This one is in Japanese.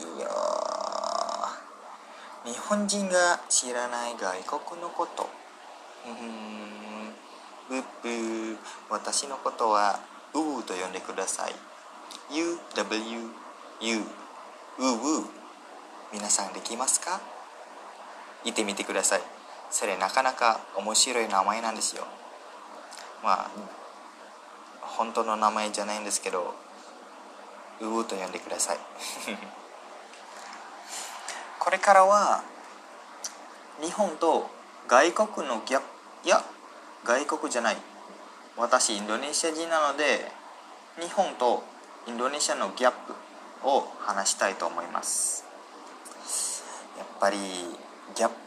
いや日本人が知らない外国のことうんブッブー私のことはウーと呼んでください UWU ウーウー皆さんできますか言ってみてくださいそれなかなか面白い名前なんですよまあ本当の名前じゃないんですけどウーと呼んでください。これからは日本と外国のギャップいや外国じゃない私インドネシア人なので日本とインドネシアのギャップを話したいと思います。やっぱりギャップ